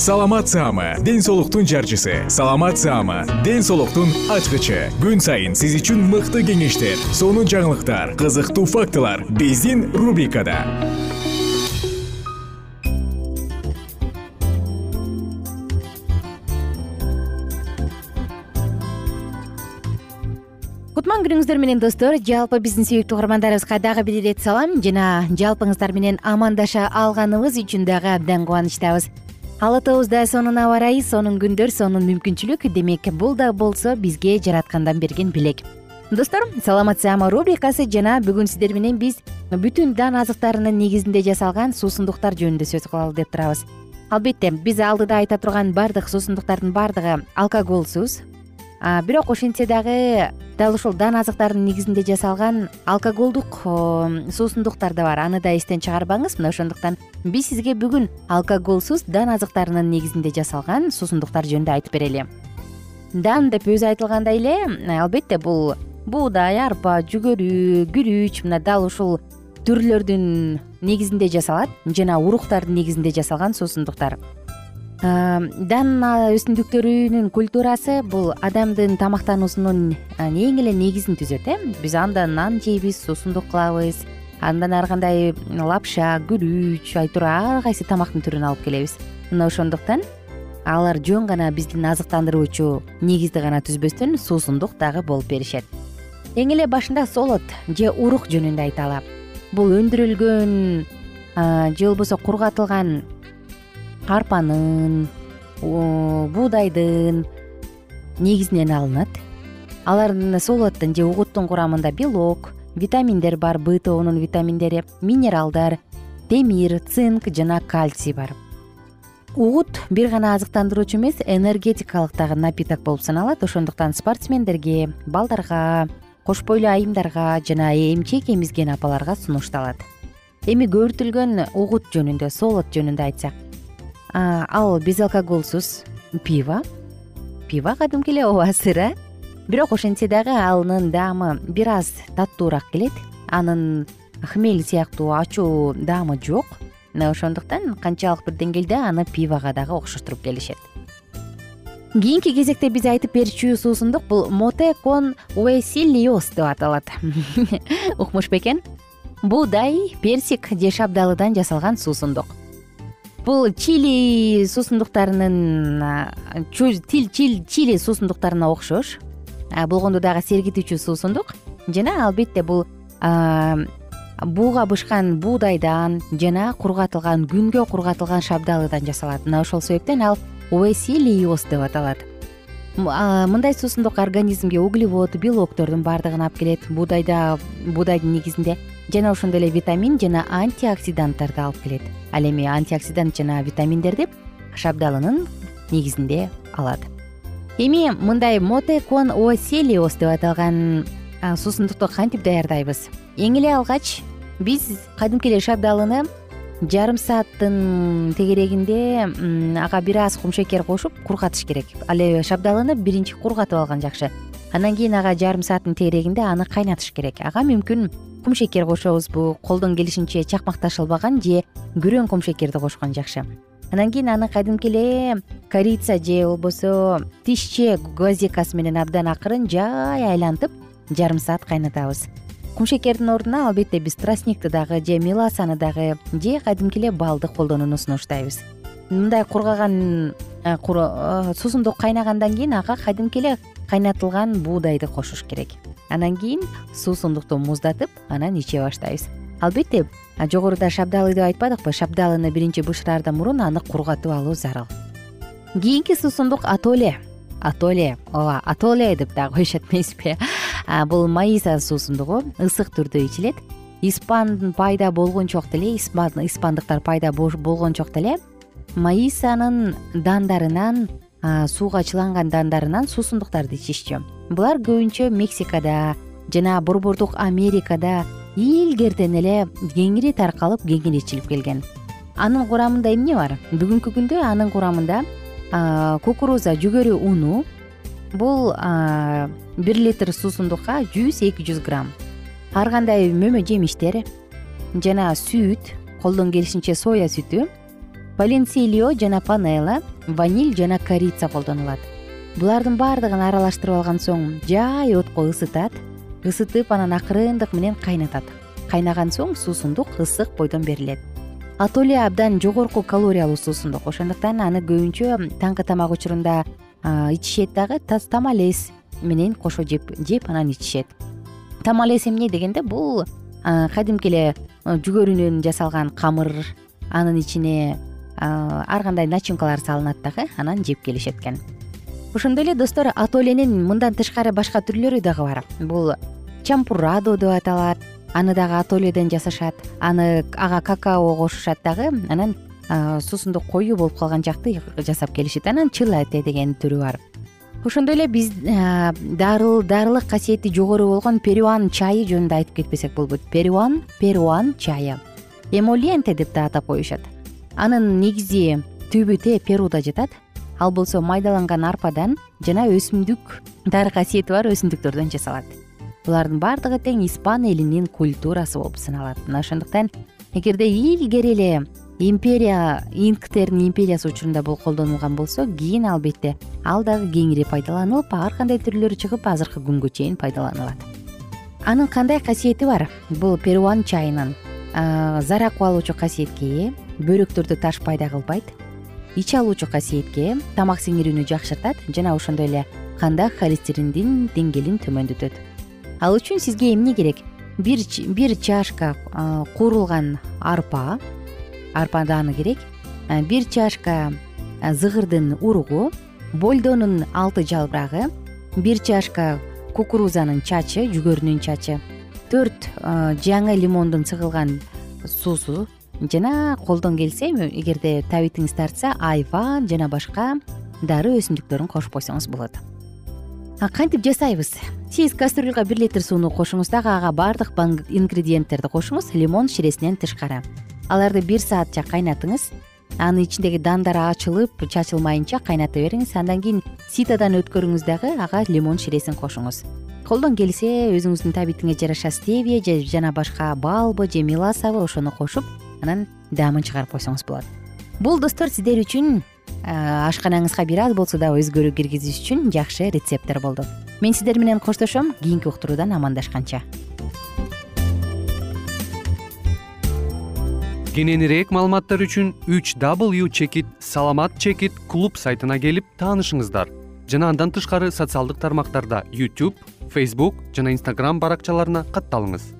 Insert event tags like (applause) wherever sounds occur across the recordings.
саламат саама ден соолуктун жарчысы. Саламат саама ден соолуктун ачкычы. Күн сайын сиз үчүн мыкты кеңештер сонун жаңылыктар кызыктуу фактылар биздин рубрикада. Кутман күнүңүздөр менен достор жалпы биздин сүйүктүү угармандарыбызга дагы бир ирет салам. Жана жалпыңыздар менен амандаша алганыбыз үчүн дагы абдан кубанычтабыз ала тобузда сонун аба ырайы сонун күндөр сонун мүмкүнчүлүк. Демек бул да болсо бизге жараткандан берген белек достор саламатсыама рубрикасы жана бүгүн сиздер менен биз бүтүн дан азыктарынын негизинде жасалган суусундуктар жөнүндө сөз кылалы деп турабыз. Албетте биз алдыда айта турган баардык суусундуктардын баардыгы алкоголсуз бирок ошентсе дагы дал ушул дан азыктардын негизинде жасалган алкоголдук суусундуктар да бар. Аны да эстен чыгарбаңыз. Мына ошондуктан биз сизге бүгүн алкоголсуз дан азыктарынын негизинде жасалган суусундуктар жөнүндө айтып берели. Дан деп өзү айтылгандай эле албетте бул буудай арпа жүгөрү күрүч мына дал ушул түрлөрдүн негизинде жасалат жана уруктардын негизинде жасалган суусундуктар дан өсүмдүктөрүнүн культурасы бул адамдын тамактануусунун эң эле негизин түзөт э. Биз андан нан жейбиз суусундук кылабыз андан ары кандай лапша күрүч ай туура ар кайсы тамактын түрүн алып келебиз. Мына ошондуктан алар жөн гана биздин азыктандыруучу негизди гана түзбөстөн суусундук дагы болуп беришет. Эң эле башында солот же урук жөнүндө айталы бул өндүрүлгөн же болбосо кургатылган арпанын буудайдын негизинен алынат. Алардын солоттун же угуттун курамында белок витаминдер бар б тобунун витаминдери минералдар темир цинк жана кальций бар. Угут бир гана азыктандыруучу эмес энергетикалык дагы напиток болуп саналат. Ошондуктан спортсмендерге балдарга кош бойлуу айымдарга жана эмчек эмизген апаларга сунушталат. Эми көбүртүлгөн угут жөнүндө солот жөнүндө айтсак ал безалкоголсуз пиво. Пиво кадимки эле ооба сыра бирок ошентсе дагы анын даамы бир аз таттуураак келет. Анын хмель сыяктуу ачуу даамы жок. Мына ошондуктан канчалык бир деңгээлде аны пивого дагы окшоштуруп келишет. Кийинки кезекте биз айтып берчү суусундук бул моте кон уэсилиос деп аталат. (laughs) Укмуш бекен буудай персик же шабдалыдан жасалган суусундук бул чили суусундуктарынын чили суусундуктарына окшош. Болгондо дагы сергитүүчү суусундук жана албетте бул бууга бышкан буудайдан жана кургатылган күнгө кургатылган шабдалыдан жасалат. Мына ошол себептен ал уэсилиос деп аталат. Мындай суусундук организмге углевод белоктордун баардыгын алып келет. Буудайда буудайдын негизинде жана ошондой эле витамин жана антиоксиданттарды алып келет. Ал эми антиоксидант жана витаминдерди шабдалынын негизинде алат. Эми мындай моте кон оселиос деп аталган суусундукту кантип даярдайбыз? Эң эле алгач биз кадимки эле шабдалыны жарым сааттын тегерегинде ага бир аз кумшекер кошуп кургатыш керек. Ал эми шабдалыны биринчи кургатып алган жакшы. Андан кийин ага жарым сааттын тегерегинде аны кайнатыш керек. Ага мүмкүн кумшекер кошобузбу колдон келишинче чакмакташылбаган же күрөң кумшекерди кошкон жакшы. Андан кийин аны кадимки эле корица же болбосо тишче гвоздикасы менен абдан акырын жай айлантып жарым саат кайнатабыз. Кумшекердин ордуна албетте биз тростникти дагы же меласаны дагы же кадимки эле балды колдонууну сунуштайбыз. Мындай кургаган э, э, суусундук кайнагандан кийин ага кадимки эле кайнатылган буудайды кошуш керек. Андан кийин суусундукту муздатып анан иче баштайбыз. Албетте жогоруда шабдалы деп айтпадыкпы? Шабдалыны биринчи бышыраардан мурун аны кургатып алуу зарыл. Кийинки суусундук атоле. Атоле ооба атоле деп дагы коюшат эмеспи бул маиса суусундугу ысык түрдө ичилет. Испан пайда болгончок деле испандыктар пайда болгончок деле маисанын дандарынан сууга чыланган дандарынан суусундуктарды ичишчү булар көбүнчө мексикада жана борбордук америкада илгертен эле кеңири таркалып кеңири ичилип келген. Анын курамында эмне бар? Бүгүнкү күндө анын курамында кукуруза жүгөрү уну бул бир литр суусундукка жүз эки жүз грамм. Ар кандай мөмө жемиштер жана сүт колдон келишинче соя сүтү валенсилио жана панела ваниль жана корица колдонулат. Булардын баардыгын аралаштырып алган соң жай отко ысытат ысытып анан акырындык менен кайнатат. Кайнаган соң суусундук ысык бойдон берилет. Атоле абдан жогорку калориялуу суусундук ошондуктан аны көбүнчө таңкы тамак учурунда ичишет дагы тамалес менен кошо жеп жеп анан ичишет. Тамалес эмне дегенде бул кадимки эле жүгөрүнөн жасалган камыр анын ичине ар кандай начинкалар салынат дагы анан жеп келишет экен ошондой эле достор атоленин мындан тышкары башка түрлөрү дагы бар. Бул чампурадо деп аталат аны дагы атоледен жасашат аны ага какао кошушат дагы анан суусундук коюу болуп калган жакты жасап келишет. Анан чылате деген түрү бар. Ошондой эле биз дарылык касиети жогору болгон перуан чайы жөнүндө айтып кетпесек болбойт. Перуан перуан чайы. Эмолиенте деп да атап коюшат анын негизи түбү те перуда жатат. Ал болсо майдаланган арпадан жана өсүмдүк дары касиети бар өсүмдүктөрдөн жасалат. Булардын баардыгы тең испан элинин культурасы болуп саналат. Мына ошондуктан эгерде илгери эле империя инктердин империясы учурунда бул колдонулган болсо кийин албетте ал дагы кеңири пайдаланылып ар кандай түрлөрү чыгып азыркы күнгө чейин пайдаланылат. Анын кандай касиети бар? Бул перуан чайынын зара кубалуучу касиетке ээ бөйрөктөрдө таш пайда кылбайт. Ич алуучу касиетке тамак сиңирүүнү жакшыртат жана ошондой эле канда холестериндин деңгээлин төмөндөтөт. Ал үчүн сизге эмне керек? Бир чашка куурулган арпа арпа дааны керек? Бир чашка зыгырдын уругу больдонун алты жалбырагы бир чашка кукурузанын чачы жүгөрүнүн чачы төрт жаңы лимондун сыгылган суусу жана колдон келсе эгерде табитиңиз тартса айва жана башка дары өсүмдүктөрүн кошуп койсоңуз болот. Кантип жасайбыз? Сиз кастрюльга бир литр сууну кошуңуз дагы ага баардык ингредиенттерди кошуңуз лимон ширесинен тышкары аларды бир саатча кайнатыңыз анын ичиндеги дандар ачылып чачылмайынча кайната бериңиз андан кийин ситодан өткөрүңүз дагы ага лимон ширесин кошуңуз. Колдон келсе өзүңүздүн табитиңе жараша стевия жана башка балбы же меласабы ошону кошуп анан даамын чыгарып койсоңуз болот. Бул достор сиздер үчүн ашканаңызга бир аз болсо да өзгөрүү киргизиш үчүн жакшы рецепттер болду. Мен сиздер менен коштошом кийинки уктуруудан амандашканча. Кененирээк маалыматтар үчүн үч w чекит саламат чекит клуб сайтына келип таанышыңыздар. Жана андан тышкары социалдык тармактарда youtube facebook жана instagram баракчаларына катталыңыз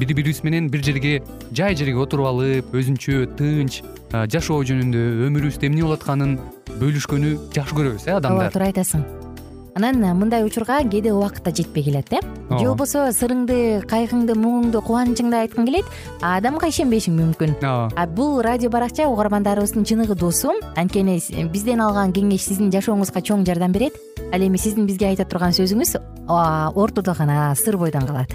бири бирибиз менен бир жерге жай жерге отуруп алып өзүнчө тынч жашоо жөнүндө өмүрүбүздө эмне болуп атканын бөлүшкөнү жакшы көрөбүз э адамдар? ооба туура айтасың. Анан мындай учурга кээде убакыт да жетпей келет э. Же болбосо сырыңды кайгыңды муңуңду кубанычыңды айткың келет а адамга ишенбешиң мүмкүн. Ооба. А бул радио баракча угармандарыбыздын чыныгы досу. Анткени бизден алган кеңеш сиздин жашооңузга чоң жардам берет. Ал эми сиздин бизге айта турган сөзүңүз ортодо гана сыр бойдон калат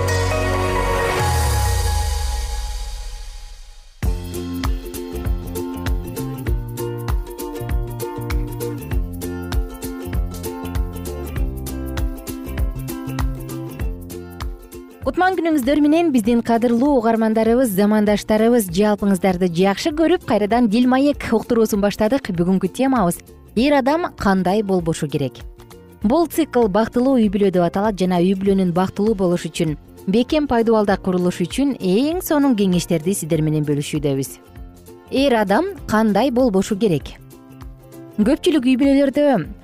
менен биздин кадырлуу угармандарыбыз замандаштарыбыз жалпыңыздарды жакшы көрүп кайрадан дил маек уктуруусун баштадык. Бүгүнкү темабыз эр адам кандай болбошу керек? Бул цикл бактылуу үй бүлө деп аталат жана үй бүлөнүн бактылуу болушу үчүн бекем пайдубалда курулушу үчүн эң сонун кеңештерди сиздер менен бөлүшүүдөбүз. Эр адам кандай болбошу керек көпчүлүк үй бүлөлөрдө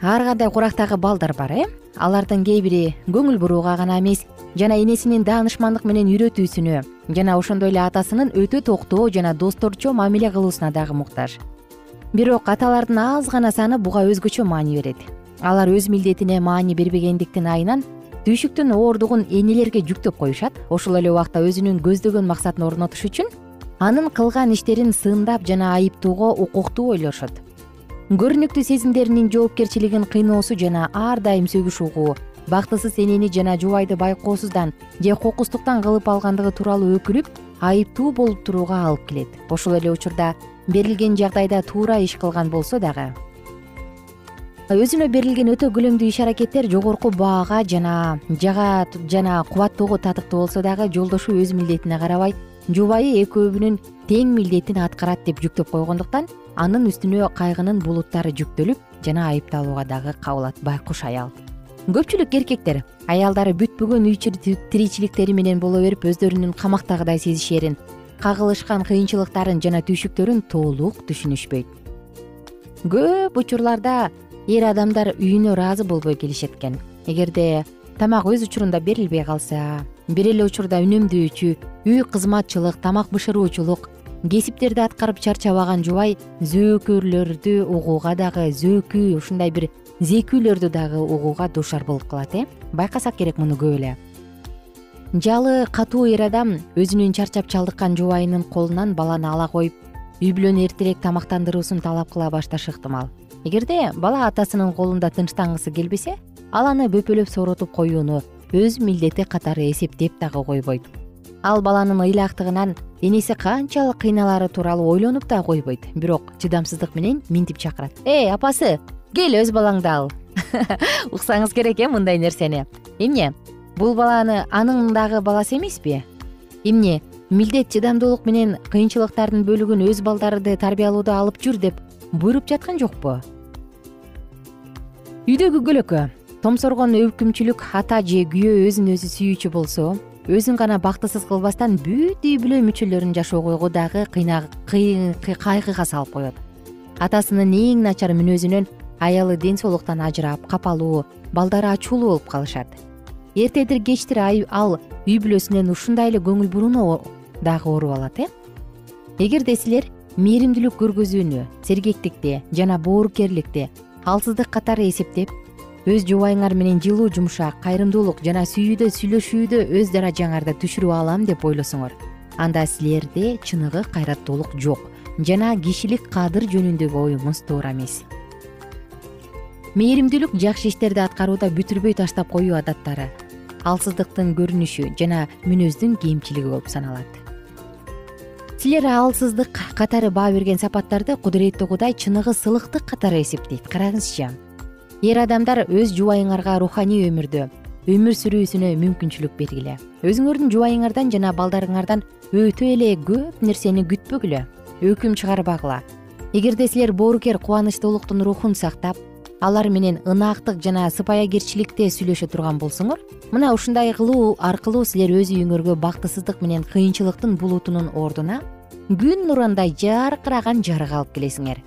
ар кандай курактагы балдар бар э? Алардын кээ бири көңүл бурууга гана эмес жана энесинин даанышмандык менен үйрөтүүсүнө жана ошондой эле атасынын өтө токтоо жана досторчо мамиле кылуусуна дагы муктаж. Бирок аталардын аз гана саны буга өзгөчө маани берет. Алар өз милдетине маани бербегендиктин айынан түйшүктүн ооругун энелерге жүктөп коюшат ошол эле убакта өзүнүн көздөгөн максатын орнотуш үчүн анын кылган иштерин сындап жана айыптоого укуктуу ойлошот көрүнүктүү сезимдеринин жоопкерчилигин кыйноосу жана ар дайым сөгүш угуу бактысыз энени жана жубайды байкоосуздан же кокустуктан кылып алгандыгы тууралуу өкүнүп айыптуу болуп турууга алып келет. Ошол эле учурда берилген жагдайда туура иш кылган болсо дагы. Өзүнө берилген өтө көлөмдүү иш аракеттер жогорку баага жана жага жана кубаттоого татыктуу болсо дагы жолдошу өз милдетине карабайт жубайы экөөбүнүн тең милдетин аткарат деп жүктөп койгондуктан анын үстүнө кайгынын булуттары жүктөлүп жана айыпталууга дагы кабылат байкуш аял. Көпчүлүк эркектер аялдары бүтпөгөн үй тиричиликтери менен боло берип өздөрүнүн камактагыдай сезишээрин кагылышкан кыйынчылыктарын жана түйшүктөрүн толук түшүнүшпөйт. Көп учурларда эр адамдар үйүнө ыраазы болбой келишет экен эгерде тамак өз учурунда берилбей калса бир эле учурда үнөмдөөчү үй кызматчылык тамак бышыруучулук кесиптерди аткарып чарчабаган жубай зөөкөрлөрдү угууга дагы зөөкүү ушундай бир зекүүлөрдү дагы угууга дуушар болуп калат э? Байкасак керек муну көп эле. Жалы катуу эр адам өзүнүн чарчап чалдыккан жубайынын колунан баланы ала коюп үй бүлөнү эртерээк тамактандыруусун талап кыла башташы ыктымал эгерде бала атасынын колунда тынчтангысы келбесе ал аны бөпөлөп сооротуп коюуну өз милдети катары эсептеп дагы койбойт. Ал баланын ыйлаактыгынан энеси канчалык кыйналаары тууралуу ойлонуп да койбойт. Бирок чыдамсыздык менен минтип чакырат. Эй апасы кел өз балаңды ал. (laughs) Уксаңыз керек э мындай нерсени. Эмне бул баланы анын дагы баласы эмеспи? Эмне милдет чыдамдуулук менен кыйынчылыктардын бөлүгүн өз балдарды тарбиялоодо алып жүр деп буйруп жаткан жокпу? Үйдө күгөлөккө томсоргон өкүмчүлүк ата же күйөө өзүн өзү сүйүүчү болсо өзүн гана бактысыз кылбастан бүт үй бүлө мүчөлөрүн жашоого дагы кайгыга салып коет атасынын эң начар мүнөзүнөн аялы ден соолуктан ажырап капалуу балдары ачуулуу болуп калышат. Эртедир кечтир ал үй бүлөсүнөн ушундай эле көңүл бурууну дагы ооруп алат э? Эгерде силер мээримдүүлүк көргөзүүнү сергектикти жана боорукерликти алсыздык катары эсептеп өз жубайыңар менен жылуу жумшак кайрымдуулук жана сүйүүдө сүйлөшүүдө өз даражаңарды түшүрүп алам деп ойлосоңор. Анда силерде чыныгы кайраттуулук жок жана кишилик кадыр жөнүндөгү оюңуз туура эмес. Мээримдүүлүк жакшы иштерди аткарууда бүтүрбөй таштап коюу адаттары алсыздыктын көрүнүшү жана мүнөздүн кемчилиги болуп саналат. Силер алсыздык катары баа берген сапаттарды кудуреттүү кудай чыныгы сылыктык катары эсептейт. Караңызчы эр адамдар өз жубайыңарга руханий өмүрдө өмүр сүрүүсүнө мүмкүнчүлүк бергиле. Өзүңөрдүн жубайыңардан жана балдарыңардан өтө эле көп нерсени күтпөгүлө өкүм чыгарбагыла. Эгерде силер боорукер кубанычтуулуктун рухун сактап алар менен ынаактык жана сыпаякерчиликте сүйлөшө турган болсоңор мына ушундай кылуу аркылуу силер өз үйүңөргө бактысыздык менен кыйынчылыктын булутунун ордуна күн нурундай жаркыраган жарык алып келесиңер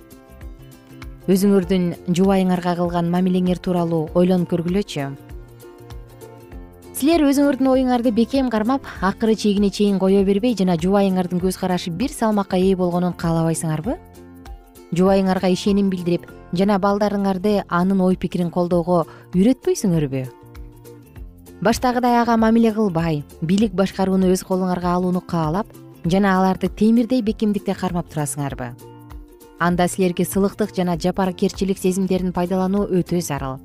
өзүңөрдүн жубайыңарга кылган мамилеңер тууралуу ойлонуп көргүлөчү. Силер өзүңөрдүн оюңарды бекем кармап акыры чегине чейин кое бербей жана жубайыңардын көз карашы бир салмакка ээ болгонун каалабайсыңарбы? Жубайыңарга ишеним билдирип жана балдарыңарды анын ой пикирин колдоого үйрөтпөйсүңөрбү? Баштагыдай ага мамиле кылбай бийлик башкарууну өз колуңарга алууну каалап жана аларды темирдей бекемдикте кармап турасыңарбы анда силерге сылыктык жана жапаракерчилик сезимдерин пайдалануу өтө зарыл.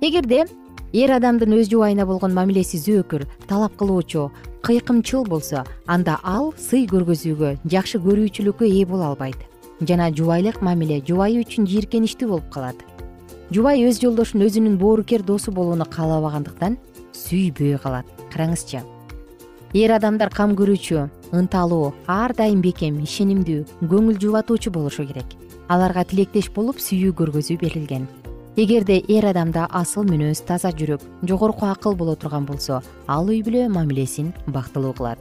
Эгерде эр адамдын өз жубайына болгон мамилеси зөөкүр талап кылуучу кыйкымчыл болсо анда ал сый көргөзүүгө жакшы көрүүчүлүккө ээ боло албайт. Жана жубайлык мамиле жубайы үчүн жийиркеничтүү болуп калат. Жубай өз жолдошун өзүнүн боорукер досу болууну каалабагандыктан сүйбөй калат. Караңызчы эр адамдар кам көрүүчү ынталуу ар дайым бекем ишенимдүү көңүл жубатуучу болушу керек. Аларга тилектеш болуп сүйүү көргөзүү берилген. Эгерде эр адамда асыл мүнөз таза жүрөк жогорку акыл боло турган болсо ал үй бүлө мамилесин бактылуу кылат.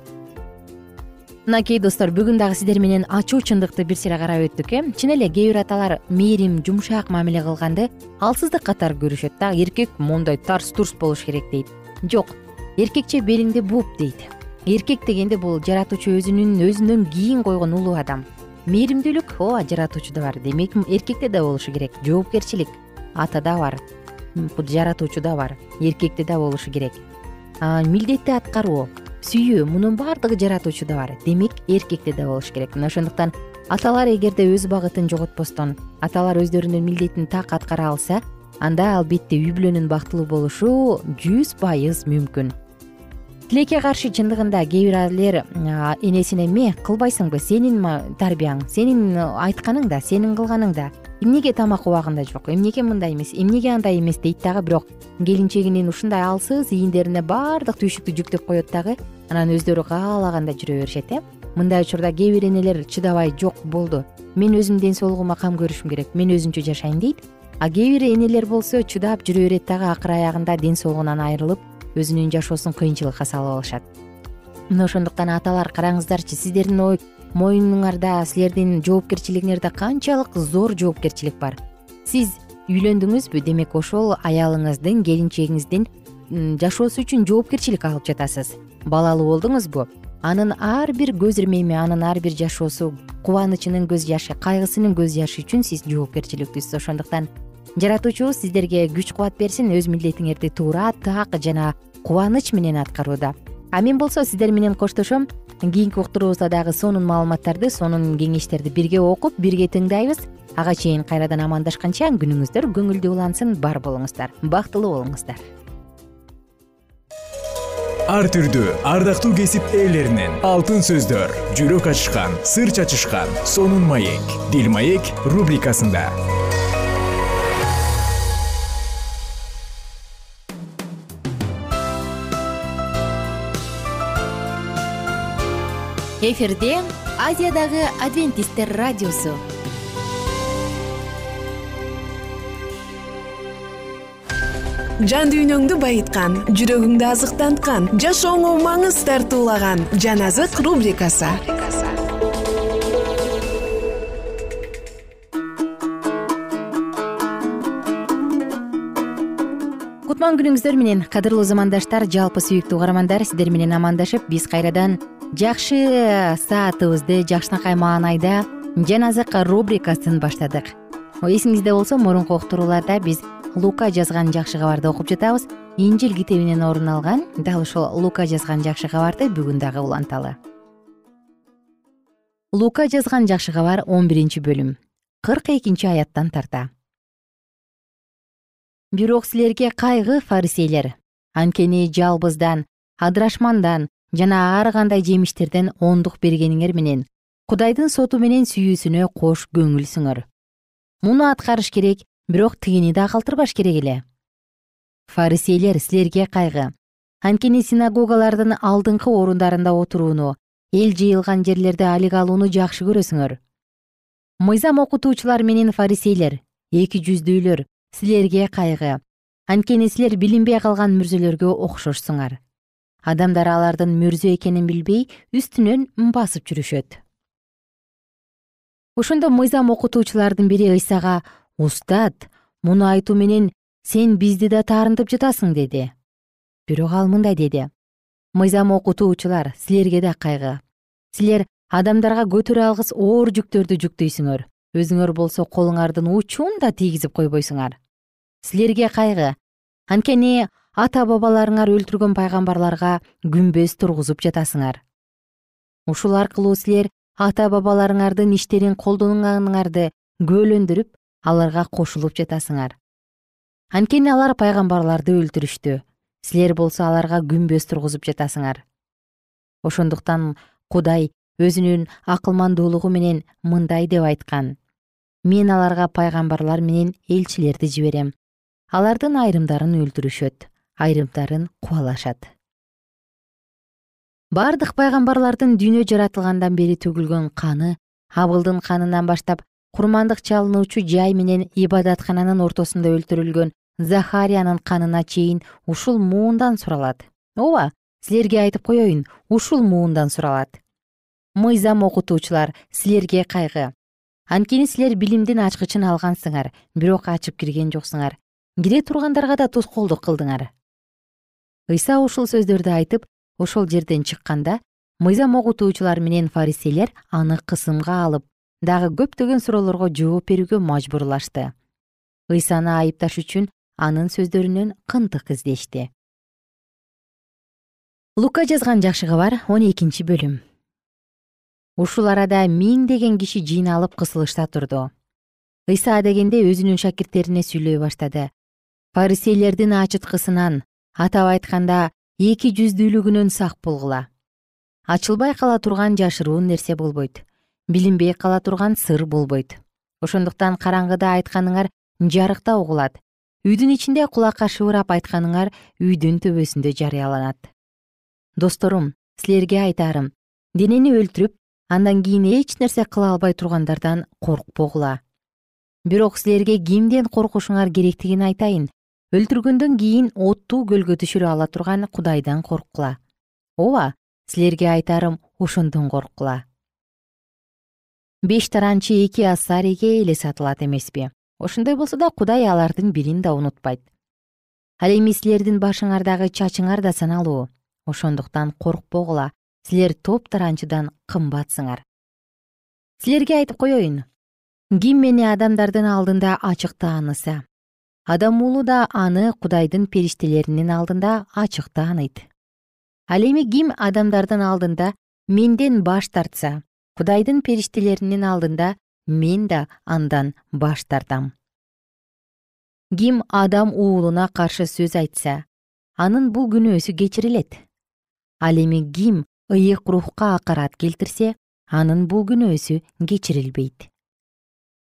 Мынакей достор бүгүн дагы сиздер менен ачуу чындыкты бир сыйра карап өттүк э? Чын эле кээ бир аталар мээрим жумшак мамиле кылганды алсыздык катары көрүшөт да эркек моундай тарс турс болуш керек дейт. Жок эркекче белиңди бууп дейт эркек дегенде бул жаратуучу өзүнүн өзүнөн кийин койгон улуу адам. Мээримдүүлүк ооба жаратуучуда бар. Демек эркекте да болушу керек. Жоопкерчилик атада бар. Жаратуучуда бар. Эркекте да болушу керек. Милдетти аткаруу сүйүү мунун баардыгы жаратуучуда бар. Демек эркекте да болуш керек. Мына ошондуктан аталар эгерде өз багытын жоготпостон аталар өздөрүнүн милдетин так аткара алса анда албетте үй бүлөнүн бактылуу болушу жүз пайыз мүмкүн тилекке каршы чындыгында кээ бир элер энесине эмне кылбайсыңбы? Сенин тарбияң? Сенин айтканың да сенин кылганың да. Эмнеге тамак убагында жок? Эмнеге мындай эмес? Эмнеге андай эмес дейт дагы? Бирок келинчегинин ушундай алсыз ийиндерине баардык түйшүктү жүктөп коет дагы анан өздөрү каалагандай жүрө беришет э? Мындай учурда кээ бир энелер чыдабай жок болду. Мен өзүмдүн ден соолугума кам көрүшүм керек. Мен өзүнчө жашайм дейт. А кээ бир энелер болсо чыдап жүрө берет дагы акыры аягында ден соолугунан айрылып өзүнүн жашоосун кыйынчылыкка салып алышат. Мына ошондуктан аталар караңыздарчы сиздердин ой моюнуңарда силердин жоопкерчилигиңерде канчалык зор жоопкерчилик бар. Сиз үйлөндүңүзбү демек ошол аялыңыздын келинчегиңиздин жашоосу үчүн жоопкерчилик алып жатасыз. Балалуу болдуңузбу? Анын ар бир көз ирмеми анын ар бир жашоосу кубанычынын көз жашы кайгысынын көз жашы үчүн сиз жоопкерчиликтүүсүз ошондуктан жаратуучубуз сиздерге күч кубат берсин өз милдетиңерди туура так жана кубаныч менен аткарууда. А мен болсо сиздер менен коштошом. Кийинки уктуруубузда дагы сонун маалыматтарды сонун кеңештерди бирге окуп бирге тыңдайбыз. Ага чейин кайрадан амандашканча күнүңүздөр көңүлдүү улансын бар болуңуздар бактылуу болуңуздар. Ар түрдүү ардактуу кесип ээлеринен алтын сөздөр жүрөк ачышкан сыр чачышкан сонун маек дил маек рубрикасында эфирде азиядагы адвентисттер радиосу. Жан дүйнөңдү байыткан жүрөгүңдү азыктанткан жашооңо маңыз тартуулаган жан азык рубрикасы. Кутман күнүңүздөр менен кадырлуу замандаштар жалпы сүйүктүү угармандар сиздер менен амандашып биз кайрадан жакшы саатыбызды жакшынакай маанайда жаназык рубрикасын баштадык. Эсиңизде болсо мурунку уктурууларда биз лука жазган жакшы кабарды окуп жатабыз. Инжил китебинен орун алган дал ушул лука жазган жакшы кабарды бүгүн дагы уланталы. Лука жазган жакшы кабар он биринчи бөлүм. Кырк экинчи аяттан тарта. Бирок силерге кайгы фарисейлер анткени жалбыздан адырашмандан жана ар кандай жемиштерден ондук бергениңер менен кудайдын соту менен сүйүүсүнө кош көңүлсүңөр. Муну аткарыш керек бирок тигини да калтырбаш керек эле. Фарисейлер силерге кайгы. Анткени синагогалардын алдыңкы орундарында отурууну эл жыйылган жерлерде алик алууну жакшы көрөсүңөр. Мыйзам окутуучулар менен фарисейлер эки жүздүүлөр силерге кайгы. Анткени силер билинбей калган мүрзөлөргө окшошсуңар адамдар алардын мүрзө экенин билбей үстүнөн басып жүрүшөт. Ошондо мыйзам окутуучулардын бири ыйсага устат муну айтуу менен сен бизди да таарынтып жатасың деди. Бирок ал мындай деди. Мыйзам окутуучулар силерге да кайгы. Силер адамдарга көтөрө алгыс оор жүктөрдү жүктөйсүңөр. Өзүңөр болсо колуңардын учун да тийгизип койбойсуңар. Силерге кайгы. Анткени ата бабаларыңар өлтүргөн пайгамбарларга күмбөз тургузуп жатасыңар. Ушул аркылуу силер ата бабаларыңардын иштерин колдонганыңарды күбөлөндүрүп аларга кошулуп жатасыңар. Анткени алар пайгамбарларды өлтүрүштү. Силер болсо аларга күмбөз тургузуп жатасыңар. Ошондуктан кудай өзүнүн акылмандуулугу менен мындай деп айткан. Мен аларга пайгамбарлар менен элчилерди жиберем. Алардын айрымдарын өлтүрүшөт айрымдарын кубалашат. Бардык пайгамбарлардын дүйнө жаратылгандан бери төгүлгөн каны абылдын канынан баштап курмандык чалынуучу жай менен ибадаткананын ортосунда өлтүрүлгөн захариянын канына чейин ушул муундан суралат. Ооба силерге айтып коеюн ушул муундан суралат. Мыйзам окутуучулар силерге кайгы. Анткени силер билимдин ачкычын алгансыңар бирок ачып кирген жоксуңар. Кире тургандарга да тоскоолдук кылдыңар ыйса ушул сөздөрдү айтып ошол жерден чыкканда мыйзам окутуучулар менен фарисейлер аны кысымга алып дагы көптөгөн суроолорго жооп берүүгө мажбурлашты. ыйсаны айыпташ үчүн анын сөздөрүнөн кынтык издешти. Лука жазган жакшы кабар он экинчи бөлүм. Ушул арада миңдеген киши жыйналып кысылышта турду. ыйса адегенде өзүнүн шакирттерине сүйлөй баштады. Фарисейлердин ачыткысынан атап айтканда эки жүздүүлүгүнөн сак болгула ачылбай кала турган жашыруун нерсе болбойт. Билинбей кала турган сыр болбойт. Ошондуктан караңгыда айтканыңар жарыкта угулат. Үйдүн ичинде кулакка шыбырап айтканыңар үйдүн төбөсүндө жарыяланат. Досторум силерге айтаарым денени өлтүрүп андан кийин эч нерсе кыла албай тургандардан коркпогула. Бирок силерге кимден коркушуңар керектигин айтайын өлтүргөндөн кийин оттуу көлгө түшүрө ала турган кудайдан корккула ооба силерге айтарым ошондон корккула беш таранчы эки ассариге эле сатылат эмеспи. Ошондой болсо да кудай алардын бирин да унутпайт. Ал эми силердин башыңардагы чачыңар да саналуу. Ошондуктан коркпогула. Силер топ таранчыдан кымбатсыңар. Силерге айтып коеюн. Ким мени адамдардын алдында ачык тааныса адам уулу да аны кудайдын периштелеринин алдында ачык тааныйт ал эми ким адамдардын алдында менден баш тартса кудайдын периштелеринин алдында мен да андан баш тартам. Ким адам уулуна каршы сөз айтса анын бул күнөөсү кечирилет. Ал эми ким ыйык рухка акарат келтирсе анын бул күнөөсү кечирилбейт.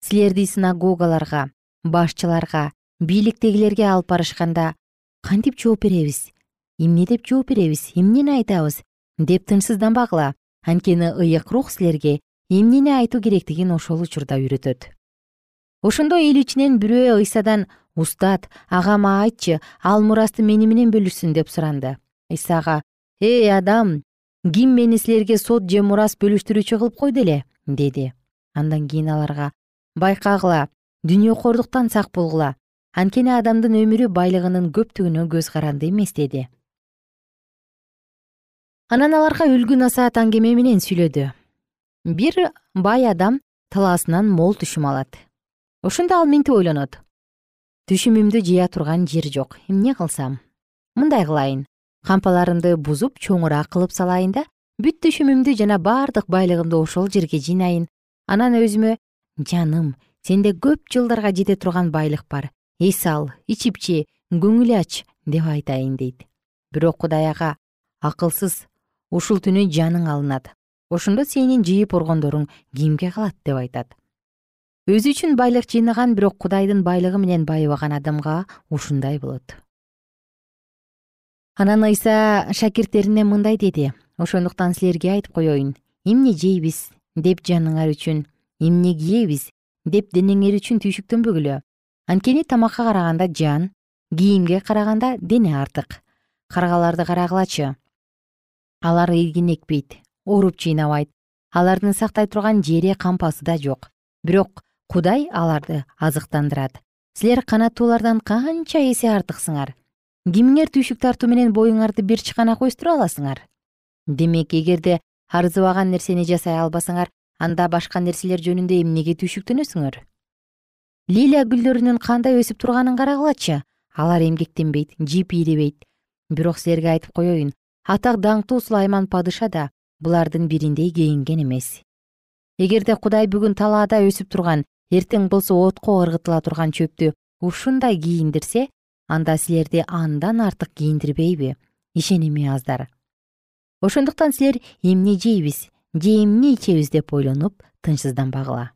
Силерди синагогаларга башчыларга бийликтегилерге алып барышканда кантип жооп беребиз? Эмне деп жооп беребиз? Эмнени айтабыз? деп тынчсызданбагыла анткени ыйык рух силерге эмнени айтуу керектигин ошол учурда үйрөтөт. Ошондо эл ичинен бирөө ыйсадан устат агама айтчы ал мурасты мени менен бөлүшсүн деп суранды. Ыйсага эй адам ким мени силерге сот же мурас бөлүштүрүүчү кылып койду эле деди. Андан кийин аларга байкагыла дүйнөкордуктан сак болгула анткени адамдын өмүрү байлыгынын көптүгүнө көз каранды эмес деди. Анан аларга үлгү насаат аңгеме менен сүйлөдү. Бир бай адам талаасынан мол түшүм алат. Ошондо ал минтип ойлонот. Түшүмүмдү жыя турган жер жок. Эмне кылсам? Мындай кылайын. Кампаларымды бузуп чоңураак кылып салайын да бүт түшүмүмдү жана бардык байлыгымды ошол жерге жыйнайын анан өзүмө жаным сенде көп жылдарга жете турган байлык бар эс ал ичип же көңүл ач деп айтайын дейт. Бирок кудай ага акылсыз ушул түнү жаның алынат. Ошондо сенин жыйып ургондоруң кимге калат деп айтат. Өзү үчүн байлык жыйнаган бирок кудайдын байлыгы менен байыбаган адамга ушундай болот. Анан ыйса шакирттерине мындай деди. Ошондуктан силерге айтып коеюн эмне жейбиз деп жаныңар үчүн. Эмне кийебиз деп денеңер үчүн түйшүктөнбөгүлө анткени тамакка караганда жан кийимге караганда дене артык. Каргаларды карагылачы алар эгин экпейт оруп жыйнабайт. Алардын сактай турган жери кампасы да жок. Бирок кудай аларды азыктандырат. Силер канаттуулардан канча эсе артыксыңар? Кимиңер түйшүк тартуу менен боюңарды бир чыканак өстүрө аласыңар? Демек эгерде арзыбаган нерсени жасай албасаңар анда башка нерселер жөнүндө эмнеге түйшүктөнөсүңөр лилия гүлдөрүнүн кандай өсүп турганын карагылачы алар эмгектенбейт жип ийребейт бирок силерге айтып коеюн атак даңктуу сулайман падыша да булардын бириндей кийинген эмес. Эгерде кудай бүгүн талаада өсүп турган эртең болсо отко ыргытыла турган чөптү ушундай кийиндирсе анда силерди андан артык кийиндирбейби ишеними аздар. Ошондуктан силер эмне жейбиз же эмне ичебиз деп ойлонуп тынчсызданбагыла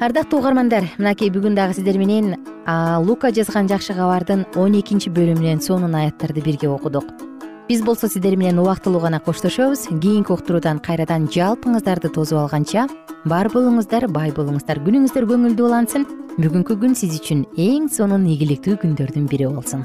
ардактуу угармандар мынакей бүгүн дагы сиздер менен лука жазган жакшы кабардын он экинчи бөлүмүнөн сонун аяттарды бирге окудук. Биз болсо сиздер менен убактылуу гана коштошобуз кийинки уктуруудан кайрадан жалпыңыздарды тосуп алганча бар болуңуздар бай болуңуздар күнүңүздөр көңүлдүү улансын. Бүгүнкү күн сиз үчүн эң сонун ийгиликтүү күндөрдүн бири болсун